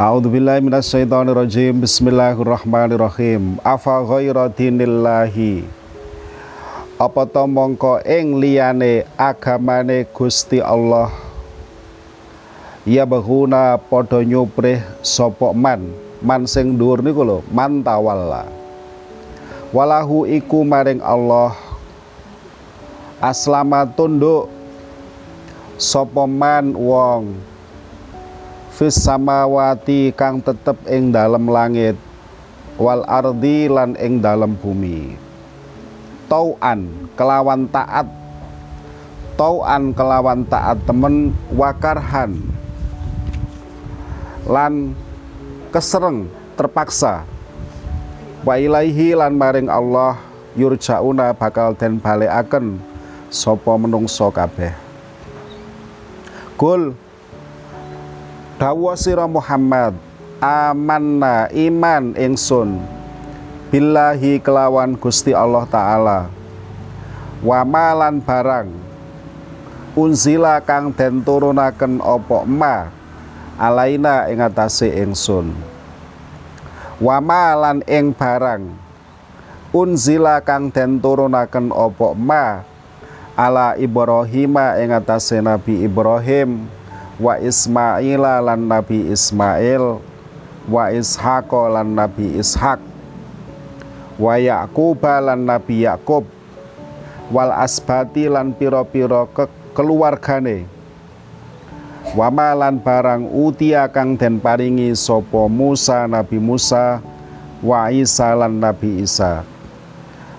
A'udzubillahi minasyaitonirrajim. Bismillahirrahmanirrahim. Afa ghaira dinillahi. Apa to mongko ing liyane agamane Gusti Allah. Ya bahuna padha nyuprih sapa man. Man sing dhuwur niku lho, man tawalla. Walahu iku maring Allah aslama tunduk sapa man wong fis samawati kang tetep ing dalam langit wal ardi lan ing dalam bumi. Tauan kelawan taat tauan kelawan taat temen wakarhan lan kesereng terpaksa. Wa ilaihi lan maring Allah yurjauna bakal den balekaken sapa menungso kabeh. Kul Dawa sira Muhammad amanna iman ingsun billahi kelawan Gusti Allah taala. Wa malan barang unzila kang den turunaken apa ma alaina ing atase ingsun. Wa malan ing barang unzila kang den turunaken apa ma ala Ibrahim ing atase Nabi Ibrahim wa Ismail lan Nabi Ismail wa Ishaq lan Nabi Ishaq wa Yaqub lan Nabi Yakub wal asbati lan piro-piro ke keluargane wa lan barang utia kang den paringi sapa Musa Nabi Musa wa Isa lan Nabi Isa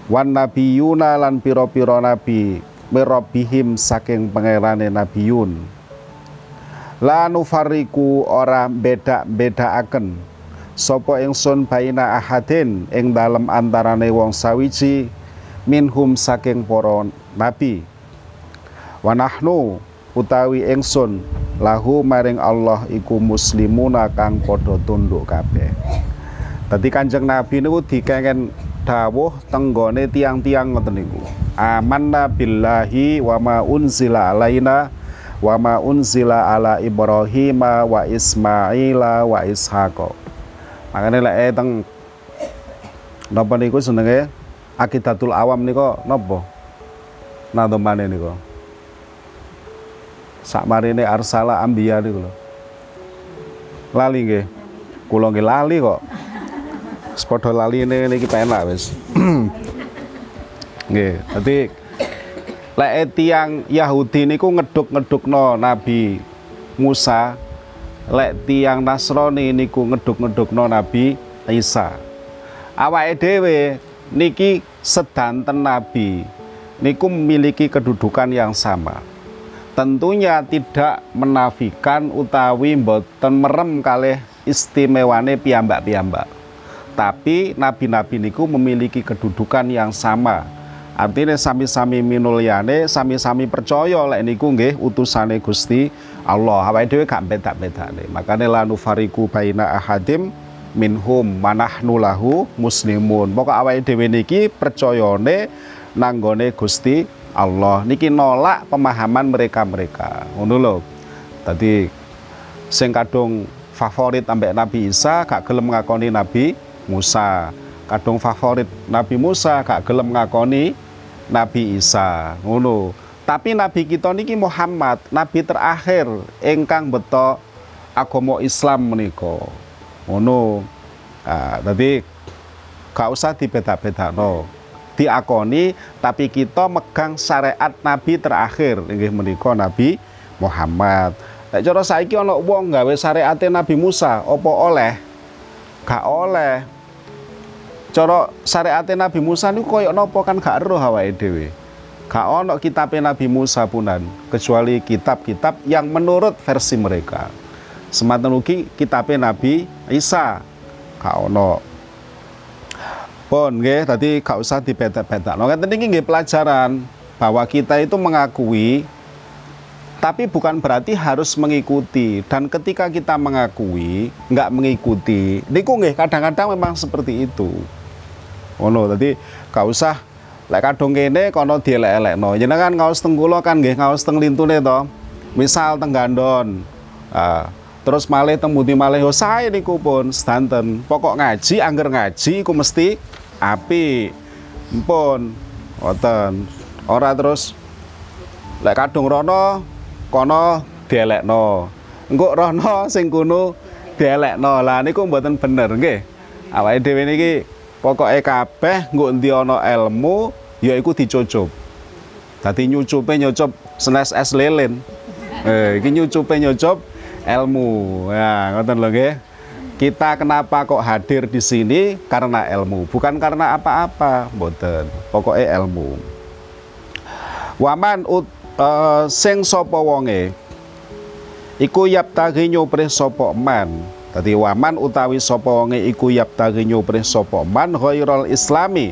wan Nabi lan piro-piro nabi mirobihim saking pangerane Nabi Yun la nufariku ora beda-bedaaken sapa ingsun baina ahadin ing dalem antarane wong sawiji minhum saking para nabi. Wa nahnu utawi ingsun lahu maring Allah iku muslimuna kang padha tunduk kabeh. Dadi Kanjeng Nabi niku dikengen dawuh tenggone tiang-tiang ngoten niku. Amanna billahi wa ma unzila alaina wa ma unzila ala Ibrahim wa Ismaila wa Ishaq. Makane lek eh, teng napa niku senenge akidatul awam niku napa? Nadomane niku. Sak marine arsala ambiya niku lho. Lali nggih. Kula nggih lali kok. Sepadha laline niki penak wis. Nggih, dadi lek tiang Yahudi niku ngeduk-ngedukno Nabi Musa lek tiang Nasrani niku ngeduk-ngedukno Nabi Isa. Awake dhewe niki sedanten nabi niku memiliki kedudukan yang sama. Tentunya tidak menafikan utawi mboten merem kalih istimewane piyambak-piyambak. Tapi nabi-nabi niku memiliki kedudukan yang sama Artinya sami-sami minulyane, sami-sami percaya lek niku nggih utusane Gusti Allah. Awake dhewe gak beda-bedane. Makane la nufariku baina ahadim minhum manahnu lahu muslimun. Pokok awake dhewe niki percayane nanggone Gusti Allah. Niki nolak pemahaman mereka-mereka. Ngono lho. Tadi sing kadung favorit ambek Nabi Isa gak gelem ngakoni Nabi Musa kadung favorit Nabi Musa gak gelem ngakoni Nabi Isa ngono. Tapi nabi kita niki Muhammad nabi terakhir ingkang beto agama Islam menika ngono. Nah, tadi gak usah dibeda-beda no diakoni tapi kita megang syariat nabi terakhir inggih menika Nabi Muhammad. Nek cara saiki ana wong gawe syariate Nabi Musa apa oleh? Gak oleh cara syariate Nabi Musa niku koyo napa kan gak eruh awake dhewe. Gak ono kitab Nabi Musa punan kecuali kitab-kitab yang menurut versi mereka. Sematan ugi kitab Nabi Isa gak ono. Pun nggih tadi gak usah dibeda-beda. Nah, ngeten iki nggih pelajaran bahwa kita itu mengakui tapi bukan berarti harus mengikuti dan ketika kita mengakui nggak mengikuti niku nggih kadang-kadang memang seperti itu ngono. Tadi gak usah lek kadung kene kono dielek-elekno. Jenengan ngaos teng kula kan nggih ngaos teng lintune to. Misal teng gandon. Uh, terus malih temudi malih. Oh sae niku pun sedanten. Pokok ngaji angger ngaji iku mesti api. Pun wonten ora terus lek kadung rono kono dielekno. Engko rono sing kuno dielekno. Lah niku mboten bener nggih. Awake dhewe niki pokoke kabeh engko endi ana ilmu ya iku dicucup. Dadi nyucupe nyucup senes es lilin. Eh iki nyucupe nyucup ilmu ya ngoten lho nggih. Kita kenapa kok hadir di sini? Karena ilmu bukan karena apa-apa mboten. Pokoknya ilmu waman ut, uh, sing sapa wonge? Iku yaptagi nyupre sapa man dadi waman utawi sapa wonge iku yaptagi nyupre sapa man ghairul islami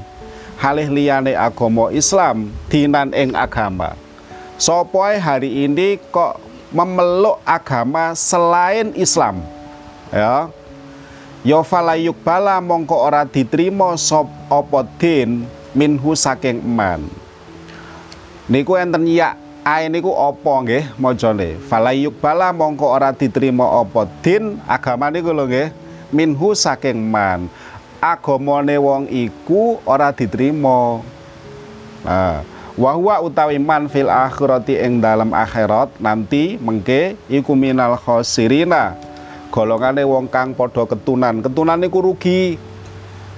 halih liyane agama Islam dinan ing agama. Sapa hari ini kok memeluk agama selain Islam? Ya. Ya falayuk bala mongko ora diterima sop apa din minhu saking eman niku enten ya ae niku apa nggih macane falayuk bala mongko ora diterima apa? Din agama niku lho nggih. Minhu saking man. Agamane wong iku ora diterima. Nah wahwa utawi man fil akhirati ing dalam akhirat nanti mengke iku minal khosirina. Golongane wong kang padha ketunan. Ketunan niku rugi.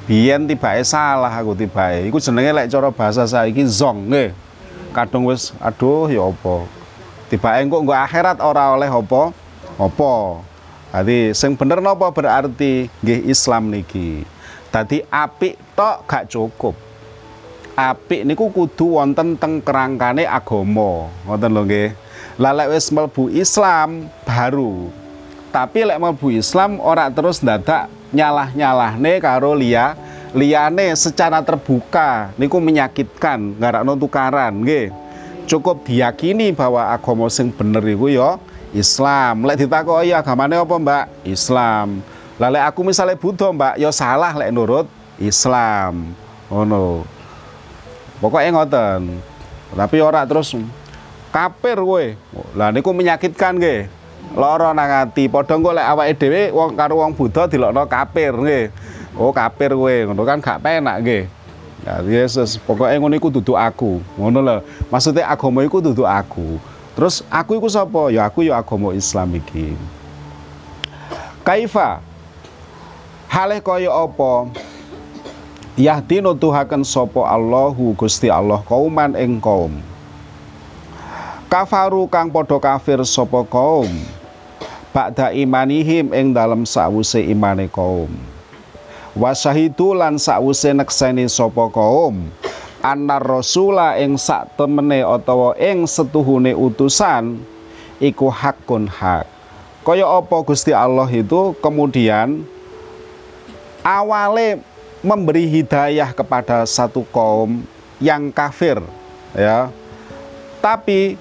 Biyen tibake salah aku tibake iku jenenge lek cara bahasa saiki zong nggih kadung wis aduh ya apa tibake engko nggo akhirat ora oleh apa apa Jadi sing bener napa berarti nggih Islam niki. Dadi apik tok gak cukup. Apik niku kudu wonten teng kerangkane agama. Ngoten lho nggih. Lah lek wis mlebu Islam baru tapi lek mlebu Islam ora terus dadak nyalah-nyalahne karo liya liyane secara terbuka niku menyakitkan ngarakno tukaran nggih. Cukup diyakini bahwa agama sing bener iku ya Islam. Lek ditakoki agamane apa Mbak? Islam. Lah lek aku misalnya Buddha Mbak ya salah lek nurut Islam. Ngono. Pokoknya ngoten. Tapi ora terus kafir kowe. Lah niku menyakitkan nggih. Lara nang ati. Padha engko lek awake dhewe wong karo wong Buddha dilokno kafir nggih oh kafir kowe ngono kan gak penak nggih Ya Yesus, pokoknya ngono iku duduk aku. Ngono lho. Maksudnya agama iku duduk aku. Terus aku iku sapa? Ya aku ya agama Islam iki. Kaifa Hale kaya apa? Yahdi nutuhaken sapa Allahu Gusti Allah kauman ing kaum. Kafaru kang padha kafir sapa kaum ba'da imanihim ing dalam sawuse imane kaum wasahidu lan sawuse nekseni sapa kaum? Anar rasula ing sak temene utawa ing setuhune utusan iku hakun hak. Kaya apa Gusti Allah itu? Kemudian awale memberi hidayah kepada satu kaum yang kafir ya. Tapi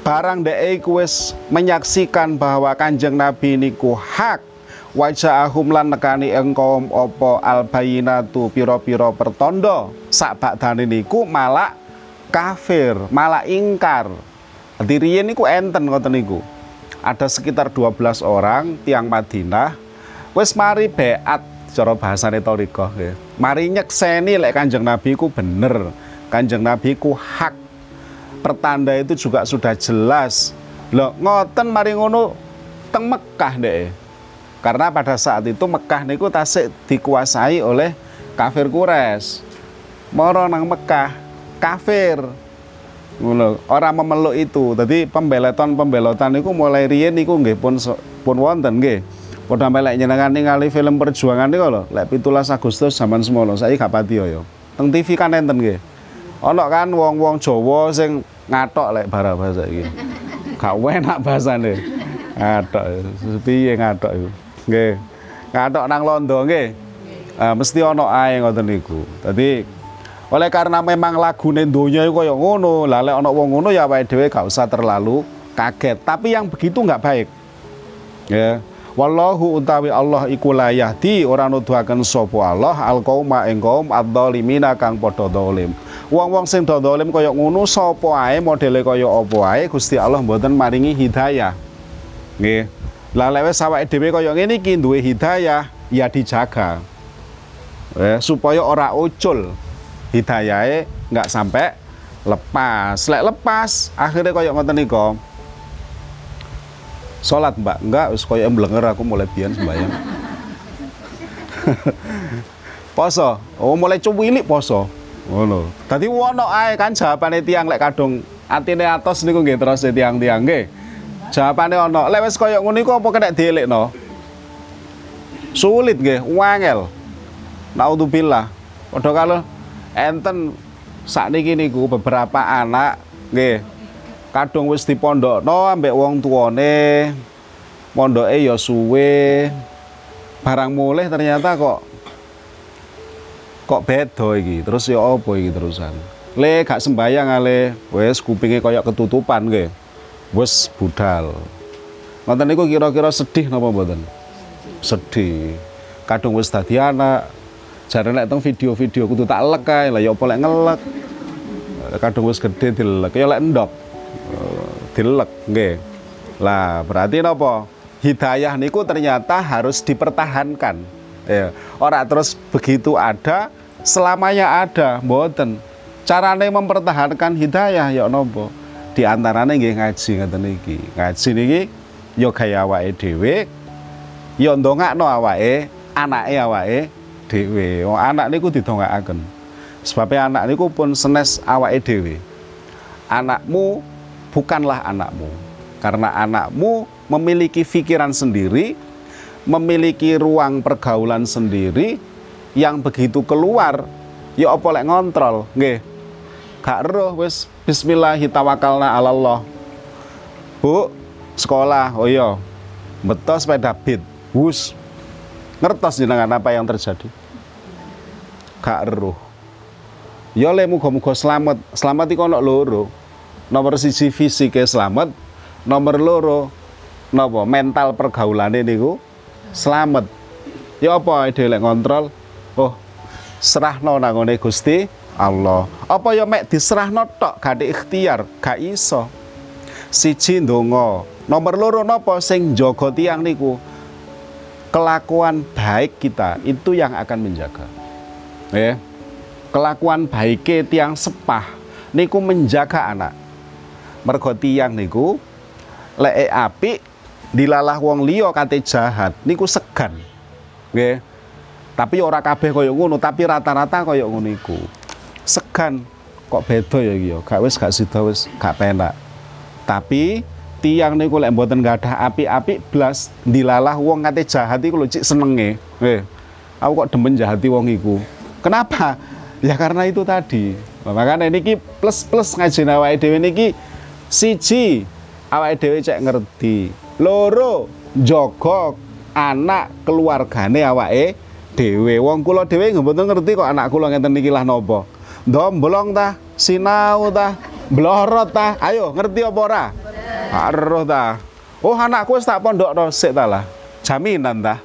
barang dek wis menyaksikan bahwa kanjeng Nabi niku hak wajahum lan nekani engkom opo albayinatu piro-piro pertondo sak bakdane niku malah kafir malah ingkar. Diriyen niku enten ngoten niku. Ada sekitar 12 orang tiang Madinah. Wis mari beat cara bahasane toriko mari nyekseni lek kanjeng Nabi ku bener kanjeng Nabi ku hak. Pertanda itu juga sudah jelas. Loh, ngoten mari ngono teng Mekah deh. Karena pada saat itu Mekah niku tasik dikuasai oleh kafir Quraisy. Moro nang Mekah kafir. Orang memeluk itu. Jadi pembelotan-pembelotan niku mulai riyen niku nggih pun pun wonten nggih. Padha melek nyenengan ningali film perjuangan niku lho, lek 17 Agustus zaman semono, saya gak pati yo. Teng TV kan enten nggih. Ono kan wong-wong Jawa sing ngatok lek bara bahasa iki. Gak enak bahasane. Ngatok. Piye ngatok iku? Nggih. Ngatok nang londo nggih. Uh, mesti ono ae ngoten niku. Dadi oleh karena memang lagune donya iku kaya ngono, lah lek ono wong ngono ya awake dhewe gak usah terlalu kaget. Tapi yang begitu nggak baik. Ya. Wallahu utawi Allah iku la yahdi ora nuduhaken sapa Allah al qauma ing kaum adzalimina kang padha zalim. Wong-wong sing dolim kaya ngono sapa ae modele kaya apa ae Gusti Allah mboten maringi hidayah. Nggih. Lah lewes awake dhewe kaya ngene iki hidayah, ya dijaga. Eh, supaya ora ucul hidayahe nggak sampai lepas. Lek lepas, akhirnya kaya ngoten nika. Salat, Mbak. Enggak, wis kaya mblenger aku mulai biyen sembayang. poso. Oh, mulai cuwilik poso. Ngono. Dadi wono ae kan jawabane tiang lek kadung atine atos niku nggih terus tiang-tiang nggih. Jawabane ono. Lek wis kaya ngono iku apa kena dielekno? Sulit nggih, wangel. Naudzubillah. Padha kalau enten sakniki niku beberapa anak nggih kadung wis dipondokno ambek wong tuane mondoke ya suwe barang mulih ternyata kok kok beda iki terus ya apa iki terusan le gak sembayang ale wis kupinge koyo ketutupan nggih wis budal ngoten niku kira-kira sedih napa mboten sedih kadung wis dadi anak jarene nek teng video-video kudu tak lek kae lah ya apa lek ngelek kadung wis gede dilek ya lek endok dilek nggih. Lah, berarti napa? Hidayah niku ternyata harus dipertahankan. Ya, ora terus begitu ada selamanya ada, mboten. Carane mempertahankan hidayah ya napa? Di antarane nggih ngaji ngoten iki. Ngaji niki ya gaya awake dhewe, ya ndongakno awake, anake awake dhewe. Wong anak niku didongakaken. Sebabnya anak niku pun senes awake dhewe. Anakmu bukanlah anakmu. Karena anakmu memiliki pikiran sendiri, memiliki ruang pergaulan sendiri yang begitu keluar ya apa lek ngontrol nggih gak roh wis bismillah tawakalna Allah Bu sekolah. Oh iya. Betul sepeda beat wus. Ngertos jenengan apa yang terjadi? Gak roh. Ya le muga-muga selamat. Selamat iku ana loro. Nomor siji fisike selamat nomor loro napa mental pergaulane niku selamat. Ya apa dhewe lek ngontrol? Oh serahno nangone Gusti Allah. Apa ya mek diserahno tok? Gak ikhtiar gak iso. Siji ndonga. Nomor loro napa? Sing jaga tiang niku. Kelakuan baik kita itu yang akan menjaga. Ya. Kelakuan baik tiang sepah niku menjaga anak. Mergo tiyang niku lek apik dilalah wong liya kate jahat niku segan. Nggih tapi ora kabeh kaya ngono tapi rata-rata kaya ngono iku segan. Kok beda ya iki ya? Gak wis gak sida wis gak penak. Tapi tiang niku lek mboten gadah api-api blas dilalah wong kate jahat iku lho cik senenge. Nggih aku kok demen jahati wong iku. Kenapa? Ya karena itu tadi. Makanya niki plus plus ngaji awake dhewe niki siji. Awake dhewe cek ngerti. Loro jaga anak keluargane awake dhewe. Wong kula dhewe mboten ngerti kok anak kula ngeten niki lah napa ndomblong ta sinau ta blorot ta. Ayo ngerti apa ora? Aroh ta. Oh anakku tak pondok sik ta lah. Jaminan ta.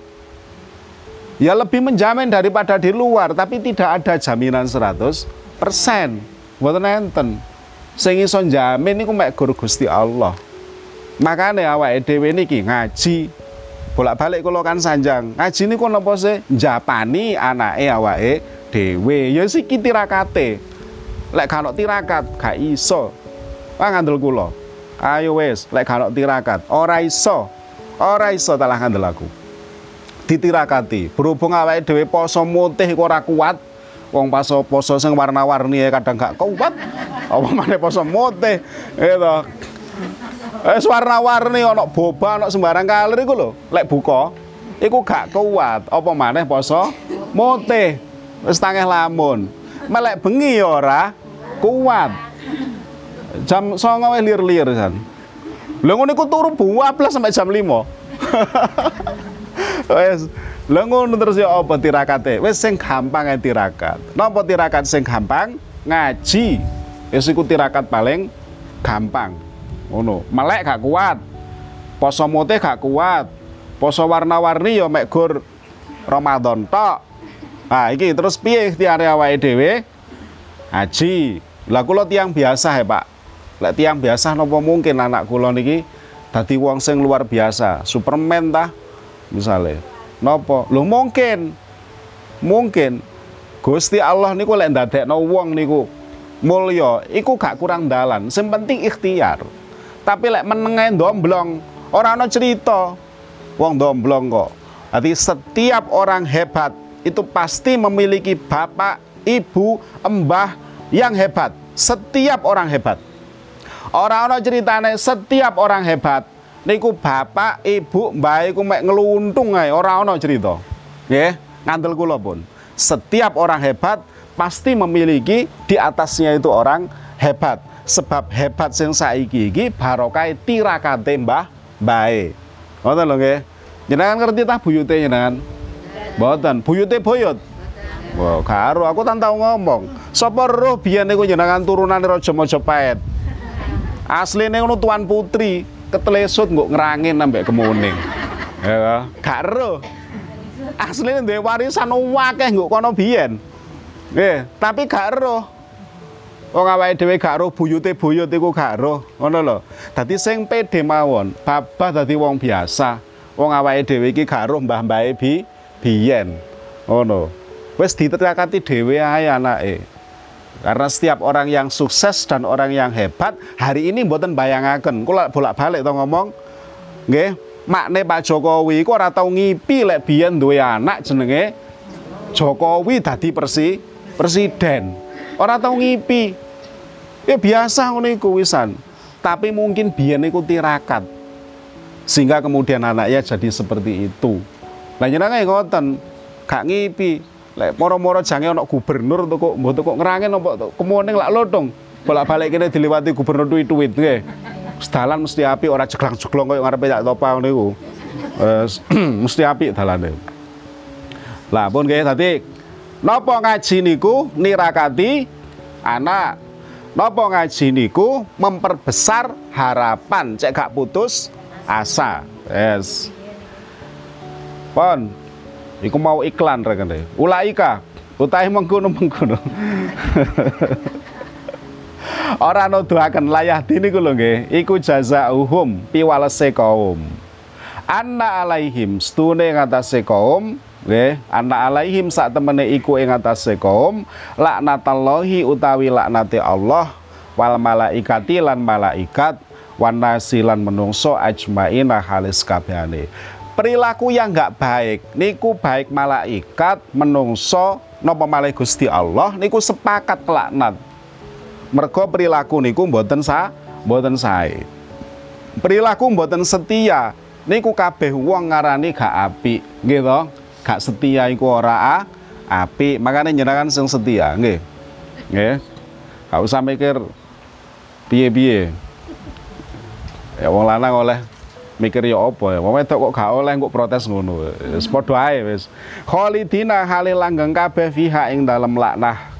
Ya lebih menjamin daripada di luar tapi tidak ada jaminan 100% mboten enten. Sing iso jamin niku mek guru Gusti Allah. Makane awake dhewe niki ngaji. Bolak-balik kula kan sanjang. Ngaji niku napa sih? Japani anake awake dhewe. Ya siki tirakate. Lek gak tirakat gak iso. Wah ngandel kula. Ayo wis, lek gak tirakat ora iso. Ora iso talah ngandel aku. Ditirakati. Berhubung awake dhewe poso mutih kok ora kuat, wong poso poso sing warna-warni ya kadang gak kuat apa mana poso mutih gitu eh warna-warni ana boba ana sembarang kalir iku lho lek buka iku gak kuat apa mana poso mutih wis tangeh lamun melek bengi ya ora kuat jam songo lir-lir kan lha ngono iku turu buah plus sampai jam 5 wes Lah ngono terus ya apa tirakate? Wis sing gampang ae tirakat. Napa tirakat sing gampang? Ngaji. Wis iku tirakat paling gampang. Ngono. Melek gak kuat. Poso mutih gak kuat. Poso warna-warni ya mek gur Ramadan tok. Nah, iki terus piye ikhtiare awake dhewe? Ngaji. Lah kula tiang biasa ya, Pak. Lek tiang biasa napa mungkin anak kula niki dadi wong sing luar biasa, Superman tah misalnya. Nopo? Lho mungkin. Mungkin Gusti Allah niku lek ndadekno wong niku mulya, iku gak kurang dalan. Sing penting ikhtiar. Tapi lek menenge ndomblong, ora ana cerita. Wong ndomblong kok. Jadi setiap orang hebat itu pasti memiliki bapak, ibu, embah yang hebat. Setiap orang hebat. Orang-orang ceritane setiap orang hebat niku bapak, ibu, mbah iku mek ngeluntung ae, ora ana cerita. Nggih, ngandel kula pun. Setiap orang hebat pasti memiliki di atasnya itu orang hebat. Sebab hebat sing saiki iki barokah tirakate mbah bae. Ngoten lho nggih. Jenengan ngerti tah buyute jenengan? Mboten, buyute boyot. Wah, karo aku tan tau ngomong. Sapa roh biyen niku jenengan turunan Raja Majapahit. Asline ngono tuan putri, ketelesut nggak ngerangin sampai kemuning. Ya, gak ero. Asline duwe warisan akeh nggak kono biyen. Nggih, tapi gak ero. Wong awake dhewe gak ero buyute buyut iku gak ero, ngono lho. Dadi sing pede mawon, babah dadi wong biasa. Wong awake dhewe iki gak ero mbah-mbahe bi biyen. Ngono. Wis diterakati dhewe ae anake. Karena setiap orang yang sukses dan orang yang hebat hari ini mboten bayangaken. Kula bolak-balik to ngomong. Nggih, makne Pak Jokowi iku ora tau ngipi lek biyen duwe anak jenenge Jokowi dadi persi presiden. Ora tau ngipi. Ya biasa ngono iku wisan. Tapi mungkin biyen iku tirakat. Sehingga kemudian anaknya jadi seperti itu. Lah nyenenge ngoten, gak ngipi. Lek moro-moro jange ana gubernur to kok mboten kok ngerangin apa kemuning lak lotong bolak-balik kene diliwati gubernur tuwit-tuwit nggih. Dalan mesti api ora jeglang-jeglong koyo ngarepe tak topa ngono iku. Mesti api dalane. Lah pun nggih dadi napa ngaji niku nirakati anak. Napa ngaji niku memperbesar harapan. Cek gak putus asa. Yes pon Iku mau iklan rekene. Ulaika utahe mengkono mengkono. Ora nuduhaken layah dini ku lho nggih, iku jazaohum piwalese kaum. Anna alaihim stune ngatasé kaum nggih, anna alaihim sak temene iku ing ngatasé kaum laknatallahi utawi laknate Allah wal malaikati lan malaikat wan nasilan menungso ajmaina halis kabehane perilaku yang nggak baik niku baik malaikat menungso nopo malai Gusti Allah niku sepakat kelaknat mergo perilaku niku mboten sa mboten sae. Perilaku mboten setia niku kabeh wong ngarani gak apik gitu gak setia iku ora api makanya nyenangan sing setia nggih. Nggih. Gak usah mikir piye-piye. Ya wong lanang oleh mikir ya apa ya? Wong wedok kok gak oleh kok protes ngono. Wis padha ae wis. Khalidina hale langgeng kabeh fiha ing dalem laknah.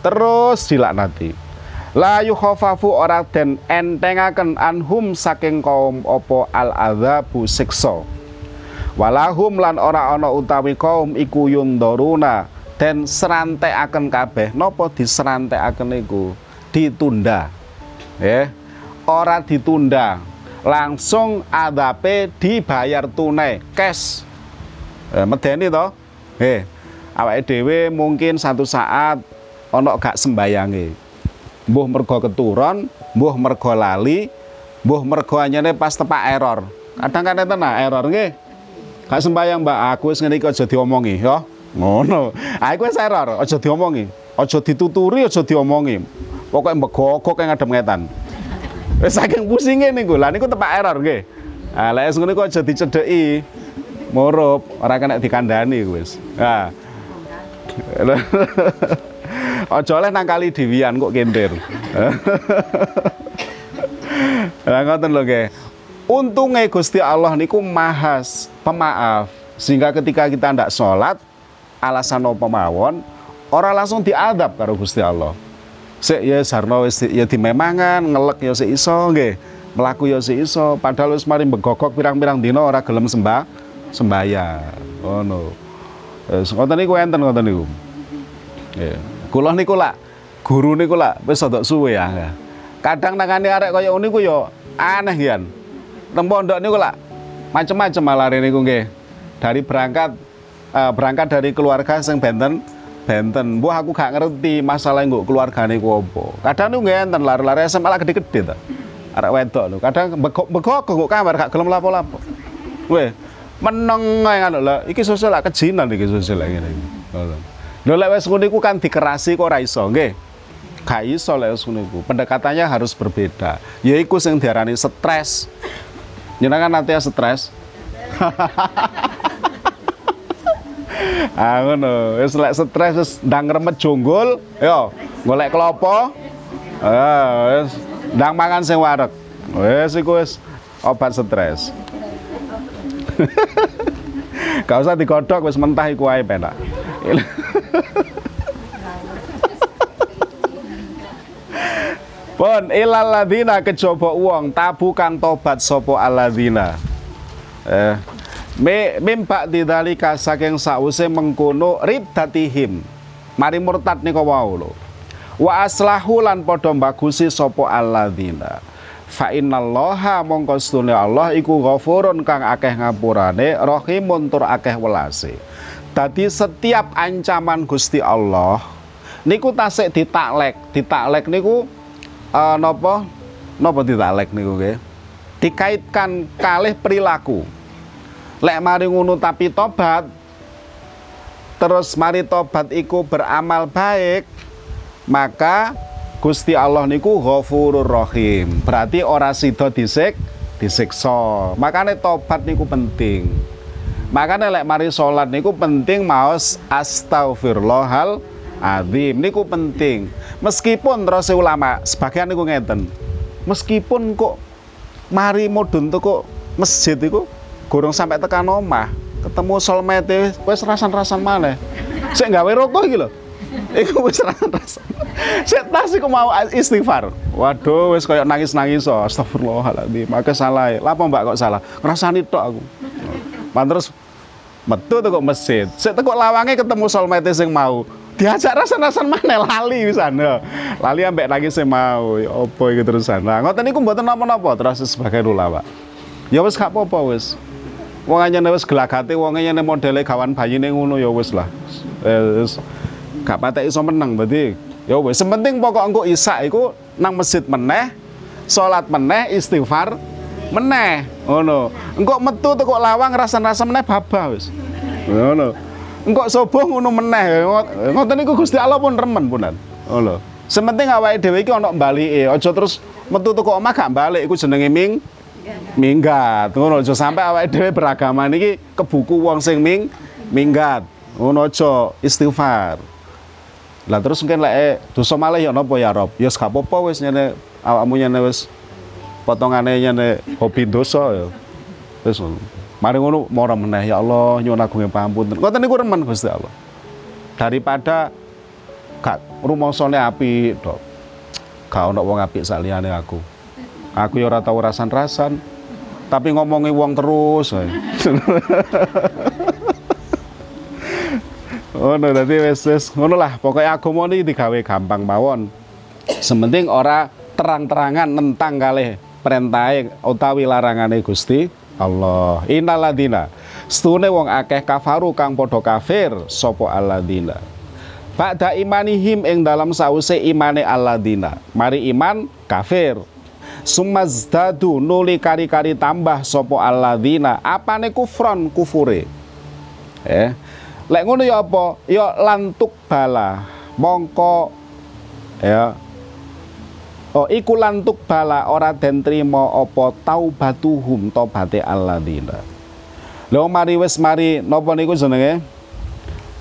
Terus dilaknati. La yukhafafu ora den entengaken anhum saking kaum apa al adzabu siksa. Walahum lan ora ana utawi kaum iku yundoruna den serantekaken kabeh. Napa diserantekaken iku? Ditunda. Ya ora ditunda langsung adape dibayar tunai cash. Eh, medeni to? Eh awake dhewe mungkin satu saat ono gak sembayange. Mbuh mergo keturun mbuh mergo lali mbuh mergo anyane pas tepak error. Kadang kan enten error nggih. Gak sembayang mbak. Aku wis ngene iki aja diomongi ya ngono. Aku wis error. Aja diomongi. Aja dituturi aja diomongi. Pokoknya mbegogok yang ngadem ngetan Wis saking pusinge niku. Lah niku tepak error nggih. Ah lek ngono kok aja dicedheki. Murup, ora kena dikandani wis. Nah. Aja oleh nang kali diwian kok kentir. Lah ngoten lho nggih. Untunge Gusti Allah niku mahas pemaaf sehingga ketika kita ndak sholat alasan apa mawon ora langsung diadab karo Gusti Allah sik ya sarno wis ya dimemangan ngelek ya sik iso nggih. Melaku ya sik iso. Padahal wis mari begogok pirang-pirang dina ora gelem sembah sembayang ngono. Wis ngoten niku enten ngoten niku. Nggih. Kula niku lak guru niku lak wis rada suwe ya kadang nangani arek kaya niku ya aneh yan teng pondok niku lah macam-macam malah niku nggih. Dari berangkat uh, berangkat dari keluarga sing benten benten. Wah aku gak ngerti masalah nggo keluargane ku apa. Kadang niku ngenten lari-lari SMA lah gede-gede ta. Arek wedok lho. Kadang begok-begok kok kamar gak gelem lapo-lapo. Weh, meneng ae ngono lho. Iki sosial lah kejinan iki sosial ngene iki. Lho lek wis kan dikerasi kok ora iso, nggih. Gak iso iku. Pendekatannya harus berbeda. Yaiku sing diarani stres. Jenengan nanti stres. ah ngono, wis lek stres wis ndang remet jonggol, yo golek klopo. Ah, wis ndang mangan sing wareg. Wis iku wis obat stres. Gak usah digodhog wis mentah iku ae penak. Pun ilal ladina kejaba uang tabu kang tobat sapa aladina. Eh me mimpak didalika saking sause mengkono riddatihim. Mari murtad nika wau lho. Wa aslahu lan padha bagusi sapa aladina. Fa innallaha mongko Allah iku ghafurun kang akeh ngapurane, rahimun tur akeh welase. Dadi setiap ancaman Gusti Allah niku tasik ditaklek, ditaklek niku uh, nopo nopo ditaklek niku nggih. Dikaitkan kalih perilaku. Lek mari ngono tapi tobat terus mari tobat iku beramal baik, maka Gusti Allah niku Ghafurur Rahim. Berarti ora sida disik disiksa. Makanya tobat niku penting. Makanya lek mari salat niku penting maos astagfirullahal azim niku penting. Meskipun terus ulama sebagian niku ngeten. Meskipun kok mari mudun kok masjid iku gorong sampai tekan omah, ketemu solmete wis rasan-rasan maneh. Sik gawe rokok iki lho. Iku wis rasan-rasan. Sik tas iku mau istighfar. Waduh wis koyo nangis-nangis so. Astagfirullahaladzim. Maka salah. Lapa Mbak kok salah? Ngrasani tok aku. Man terus metu kok masjid. Sik tekok lawange ketemu solmete sing mau diajak rasan-rasan mana lali sana lali ambek lagi saya mau ya opo iki terusan nah ngoten niku mboten napa-napa terus sebagai ulama ya wis gak apa-apa wis wong anyane wis gelagate wong anyane modele gawan bayine ngono ya wis lah. Eh, wis. Gak patek iso menang berarti. Ya wis sementing pokok engko isak iku nang masjid meneh salat meneh istighfar meneh ngono. Engko metu kok lawang rasan-rasan meneh babah wis. Ngono. Engkau sobo ngono meneh ngoten niku Gusti Allah pun remen punan. Ngono. Sementing awake dhewe iki ana mbalike aja terus metu teko omah gak balik iku jenenge ming minggat. Ngono aja. Sampai awake dhewe beragama niki kebuku wong sing ming minggat. Ngono aja. Istighfar. Lah terus mungkin lek eh, dosa malah ya napa ya Rob? Ya gak apa-apa wis nyene awakmu nyene wis potongane nyene hobi dosa ya. Wis Mari ngono mora meneh. Ya Allah nyuwun agung pangapunten. Ngoten niku remen Gusti Allah. Daripada gak rumasane api dok. Gak ono wong apik saliyane aku. Aku ya ora tau rasan-rasan. Tapi ngomongi wong terus. Ngono dadi wis wis ngono lah pokoke agama niki digawe gampang mawon. Sementing ora terang-terangan nentang kalih perintahe utawi larangane Gusti Allah innaladina stune wong akeh kafaru kang padha kafir sapa aladina Ba'da imanihim ing dalam sause imane aladina mari iman kafir sumazdadu nuli kari-kari tambah sopo aladina apane kufron kufure eh lek ngono ya apa ya lantuk bala mongko ya Oh iku lantuk bala ora den trima apa taubatuhum tobaté alladzina. Lho mari wis mari napa niku jenenge?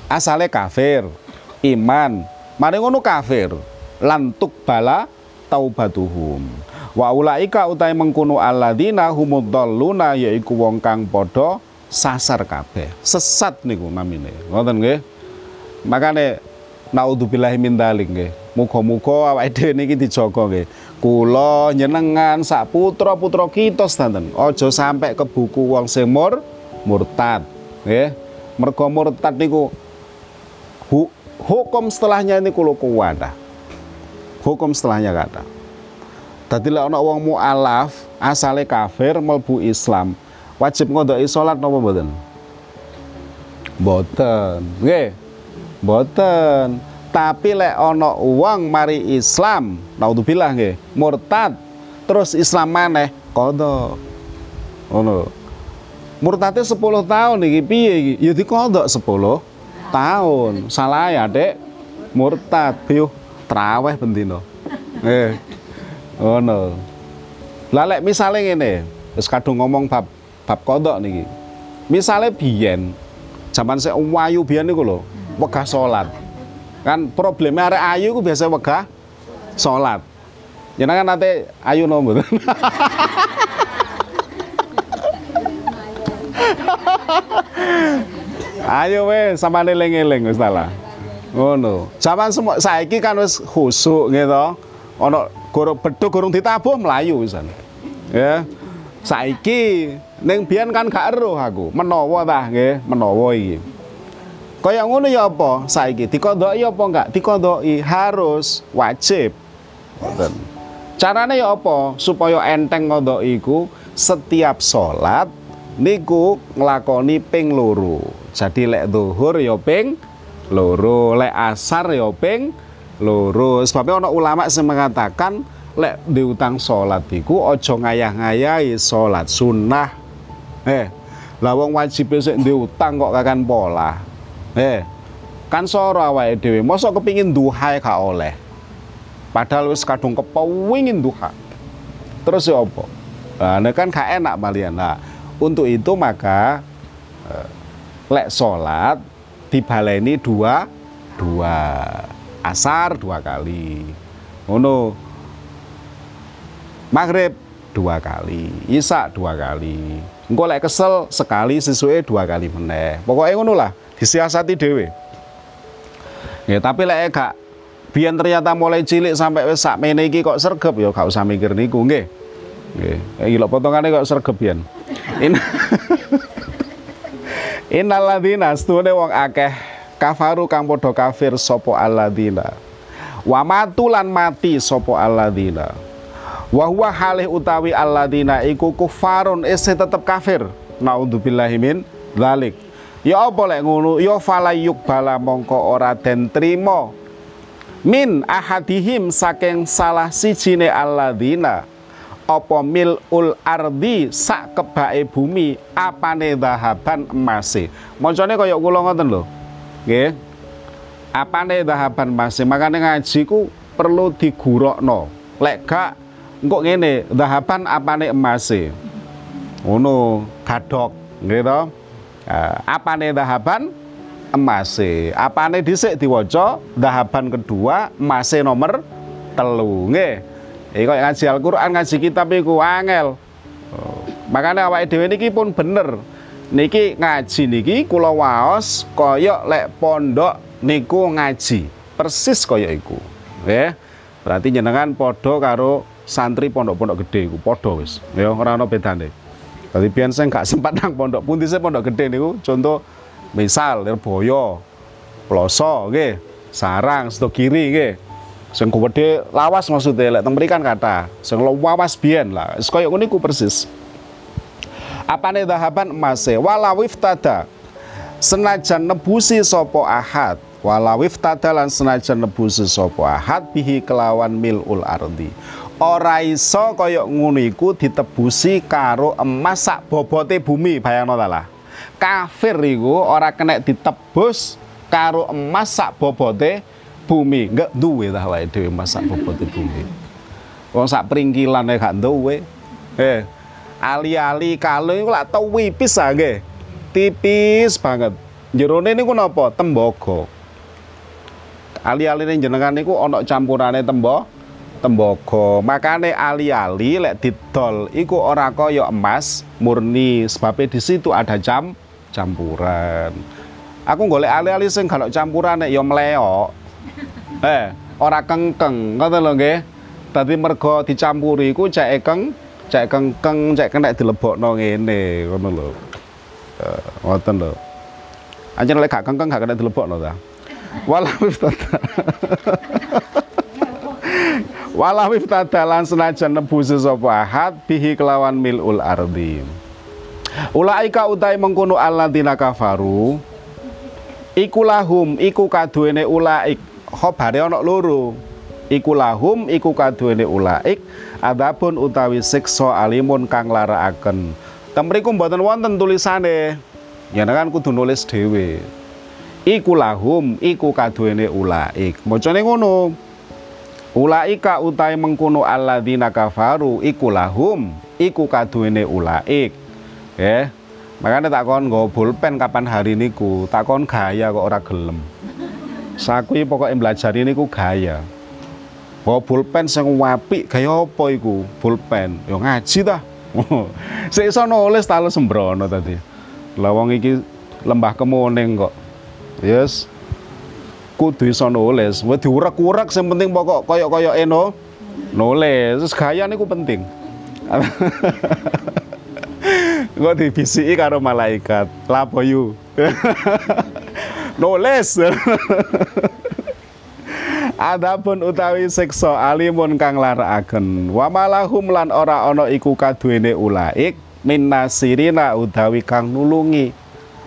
Asale kafir, iman. Mari ngono kafir, lantuk bala taubatuhum. Wa ulaika utai mengkono alladzina humuddalluna yaiku wong kang padha sasar kabeh. Sesat niku namine. Ngoten nggih. Makane naudzubillahi min dzalik nggih. Muga-muga awake dhewe niki dijaga nggih. Kula nyenengan sak putra-putra kita sedanten. Aja sampai ke buku wong sing mur murtad. Nggih. Mergo murtad niku hu, hukum setelahnya ini kulo kuwata. Hukum setelahnya kata. Dadi lek ana wong mualaf asale kafir mlebu Islam, wajib ngondoki salat napa mboten? Mboten. Nggih. Mboten. Tapi lek ana wong mari Islam, naudzubillah nggih, murtad terus Islam maneh, kodok. Ngono. Murtadnya 10 tahun iki piye iki? Ya dikodok 10 tahun. Salah ya, Dek. Murtad, piyo traweh bendino. Eh. Ngono. Lah lek misale ngene, wis kadung ngomong bab bab kodok niki. Misale biyen zaman sik wayu biyen niku lho, wegah salat. Kan problemnya arek ayu ku biasa wegah salat. Jenengan nate ayu no mboten? Ayo wes sama eling-eling wis lah. Ngono. Zaman semua saiki kan wis khusuk gitu. Ono gurung beduk gurung ditabuh melayu wisan. Ya. Saiki ning biyen kan gak eruh aku, menawa tah nggih, menawa iki. Kaya ngono ya apa saiki dikondoki apa enggak? Dikondoki harus wajib. Ngoten. Carane ya apa supaya enteng ngondoki iku setiap salat niku nglakoni ping loro. Jadi lek zuhur ya ping loro, lek asar ya ping loro. Sebabnya ana ulama sing mengatakan lek diutang salat iku aja ngayah-ngayahi salat sunnah. Eh, lah wajib sik diutang kok kakan pola. Eh, kan soro awake dhewe, mosok kepingin duha gak oleh. Padahal wis kadung kepengin duha. Terus ya apa? Nah, kan gak enak malian. Nah, untuk itu maka eh, lek sholat dibaleni dua dua asar dua kali. Ngono. Maghrib dua kali. Isak dua kali. Engko lek kesel sekali sesuai dua kali meneh. Pokoknya ngono lah disiasati dewe ya tapi lek gak biar ternyata mulai cilik sampai wis sak mene kok sergep ya gak usah mikir niku nggih. Nggih. Iki lho potongane kok sergep biyen. In Innalladzina stune wong akeh kafaru kang padha kafir sapa alladzina. Wa mati sapa alladzina. Wa huwa halih utawi alladzina iku kufarun ese tetep kafir. Naudzubillahi min dzalik. Ya apa lek ngono? Ya falayuk bala mongko ora den trima min ahadihim saking salah sijine alladzina apa milul ardi sak kebake bumi apane dahaban emase macane kaya kula ngoten lho nggih apane dahaban emase makane ngaji ku perlu digurokno lek gak engko ngene dahaban apane emase ngono gadok nggih to apane dahaban emase apane dhisik diwaca dahaban kedua emase nomor telu nggih Eh kok ngaji Al-Qur'an, ngaji kitab iku angel. Oh. Makanya awake dhewe niki pun bener. Niki ngaji niki kula waos kaya lek pondok niku ngaji. Persis kaya iku. Nggih. Berarti jenengan padha karo santri pondok-pondok gede iku padha wis. Ya ora ana bedane. Dadi biyen sing gak sempat nang pondok pundi sing pondok gede niku contoh misal Lirboyo, Ploso nggih, Sarang, Sedo Kiri nggih sing gede lawas maksudnya lek teng mrikan kata sing lawas biyen lah koyo ngene ku persis apane dahaban emase walawif tada senajan nebusi sopo ahad. Walawif tada lan senajan nebusi sopo ahad bihi kelawan milul ardi. Ora iso kaya ngono ditebusi karo emas sak bobote bumi bayangno ta lah. Kafir iku ora kena ditebus karo emas sak bobote bumi. Enggak duwe dah wae dhewe masak bobote bumi. Wong sak pringkilane gak duwe. Eh ali-ali kalau iku lak wipis ah nggih. Tipis banget. Jerone niku napa? Tembaga. Ali-aline jenengan niku ana campurane tembo tembaga. Makane ali-ali lek didol iku ora kaya emas murni. Sebabnya di situ ada jam campuran. Aku golek ali-ali sing kalau campuran ya meleok eh ora kengkeng ngoten lho nggih. Dadi mergo dicampuri iku cek keng cek kengkeng cek kena dilebokno ngene ngono lho. Eh, ngoten lho. Anjen lek gak kengkeng gak kena dilebokno ta? Wala ustaz Walau iftadalan senajan nebusi sapa ahad bihi kelawan milul ardi. Ulaika utai mengkono alladzina kafaru iku lahum iku kaduwene ulaik. Khobare ana loro. Iku iku kaduwene ulaik adabun utawi siksa alimun kang larakaken. Temriku mboten wonten tulisane. Ya kan kudu nulis dhewe. Iku lahum iku kaduwene ulaik. Macane ngono. Ulaika utai mengkono alladzina kafaru iku lahum iku kaduwene ulaik. Ya. Makanya tak kon nggo pulpen kapan hari niku, tak kon gaya kok ora gelem. Sakui pokoknya belajar ini ku gaya. Bawa pulpen sing apik gaya apa iku? Pulpen. Yo ngaji ta. Sik iso nulis ta sembrono tadi. Lah wong iki lembah kemuning kok. Yes kudu iso nulis. Wis diurek-urek sing penting pokok koyok-koyok eno nulis. Terus gaya niku penting. Kok dibisiki karo malaikat. Lapo yu. nulis. Adapun utawi siksa alimun kang larakaken wa malahum lan ora ana iku kaduwene ulaik min nasirina utawi kang nulungi.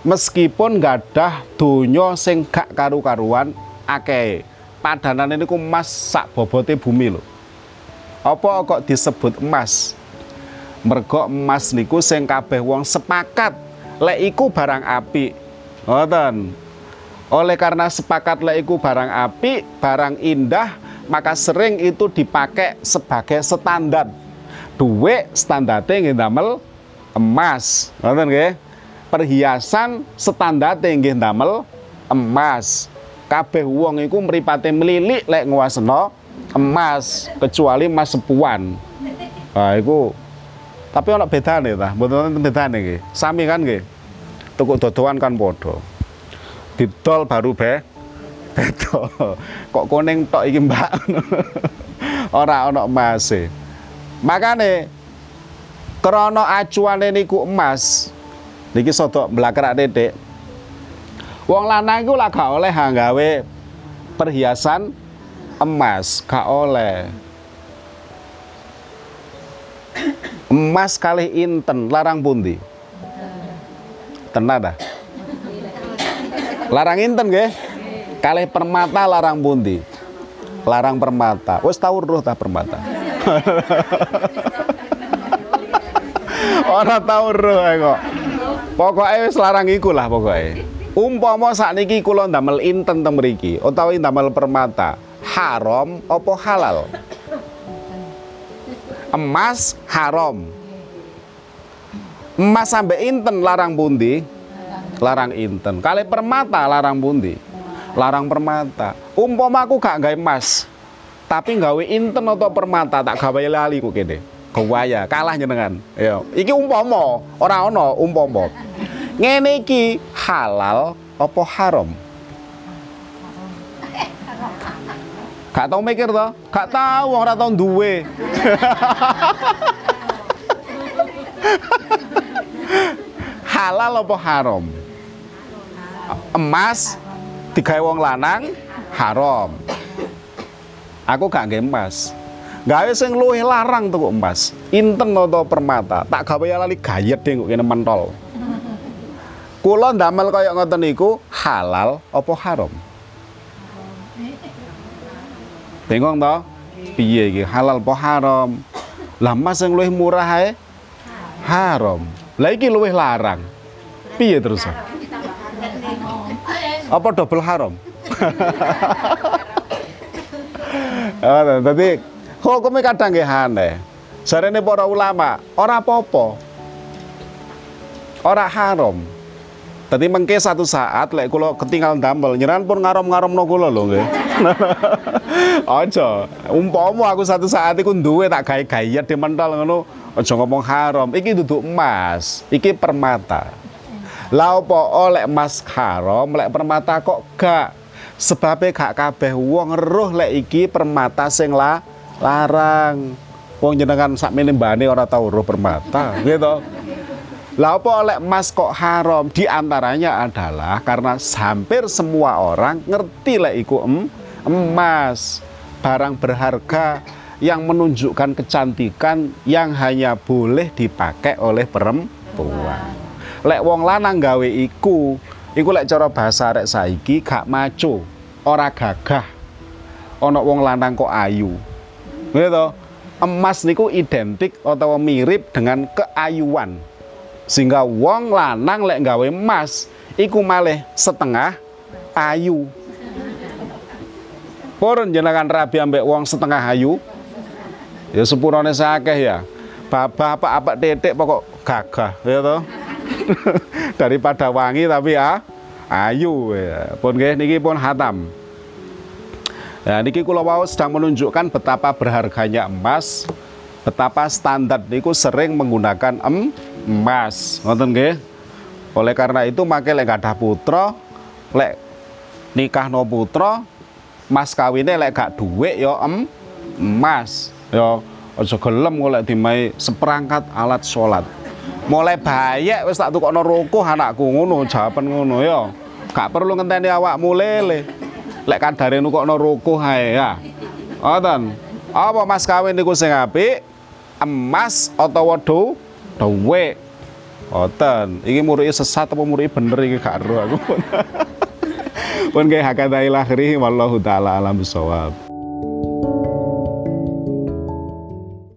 Meskipun gadah donya sing gak karu-karuan akeh. Padanane niku emas sak bobote bumi lho. Apa kok disebut emas? Mergo emas niku sing kabeh wong sepakat lek iku barang api ngoten oleh karena sepakat lek iku barang api barang indah maka sering itu dipakai sebagai standar. Duit standarte nggih damel emas. Ngoten nggih? Perhiasan standar tinggi damel emas. Kabeh wong iku mripate melilik lek nguaseno emas kecuali emas sepuan. Nah iku tapi ana bedane ta? Mboten bedane nggih? Sami kan nggih? Tuku dodoan kan padha didol baru be beda kok kuning tok iki mbak? Ora ana emase makane krana acuane niku emas. Niki soto blakrak dedek wong lanang iku lah gak oleh gawe perhiasan emas gak oleh. Emas kali inten larang pundi? Tenan dah larang inten nggih kali permata larang pundi larang permata wis tau roh ta permata ora tau roh kok Pokoknya wis larang iku lah pokoknya. Umpama sakniki kula ndamel inten teng mriki utawi ndamel permata, haram apa halal? Emas haram. Emas sampai inten larang pundi? Larang inten. Kali permata larang pundi? Larang permata. Umpama aku gak gawe emas, tapi gawe inten atau permata tak gawe lali kok kene kewaya kalah jenengan ya iki umpama ora ana umpama ngene iki halal apa haram Gak tau mikir to? Gak tau ora tau duwe. halal apa haram? Emas digawe wong lanang haram. Aku gak nggih emas. Gawe sing luwih larang tuh emas. Inten atau permata. Tak gawe lali gayet deh kok kene mentol. Kula ndamel kaya ngoten niku halal apa haram? Bingung to? Piye iki? Halal apa haram? Lah emas sing luwih murah ae? Haram. Lah iki luwih larang. Piye terus apa double haram Oh, tapi hukumnya kadang nggih aneh. Jarene para ulama, ora apa-apa. Ora haram. Tadi mengke satu saat lek kula ketinggal damel, nyeran pun ngarom-ngaromno kula lho nggih. Aja, umpama aku satu saat iku duwe tak gawe-gawe di mental ngono, aja ngomong haram. Iki duduk emas, iki permata. Lah apa oleh emas haram, lek permata kok gak? Sebabnya gak kabeh wong roh lek iki permata sing lah larang wong jenengan sak mene mbane ora tau roh permata gitu lah apa oleh emas kok haram di antaranya adalah karena hampir semua orang ngerti lah iku em, emas barang berharga yang menunjukkan kecantikan yang hanya boleh dipakai oleh perempuan. Lek wong lanang gawe iku, iku lek cara bahasa arek saiki gak maco, ora gagah. Ana wong lanang kok ayu. Gitu. Emas niku identik atau mirip dengan keayuan. Sehingga wong lanang lek gawe emas iku malih setengah ayu. Purun jenengan rabi ambek wong setengah ayu. Ya sepurane sakeh ya. Bapak apa titik pokok gagah ya toh. Daripada wangi tapi ya ayu ya. Pun nggih niki pun hatam. Ya niki kula wau sedang menunjukkan betapa berharganya emas, betapa standar niku sering menggunakan em, emas. Ngoten nggih. Oleh karena itu makai lek ada putra, lek nikah no putra, mas kawinnya lek gak duit yo em emas. Yo aja gelem golek dimai seperangkat alat sholat. Mulai bayek wis tak tukokno rukuh anakku ngono, jawaban ngono ya. Gak perlu ngenteni awakmu lele. Lek kadare nukokno rukuh ae ya. Ngoten. Apa mas kawin niku sing apik? Emas utawa do duwe. Ngoten. Iki murike sesat apa murike bener iki gak ero aku. Pun kayak hakadailah wallahu taala alam bisawab.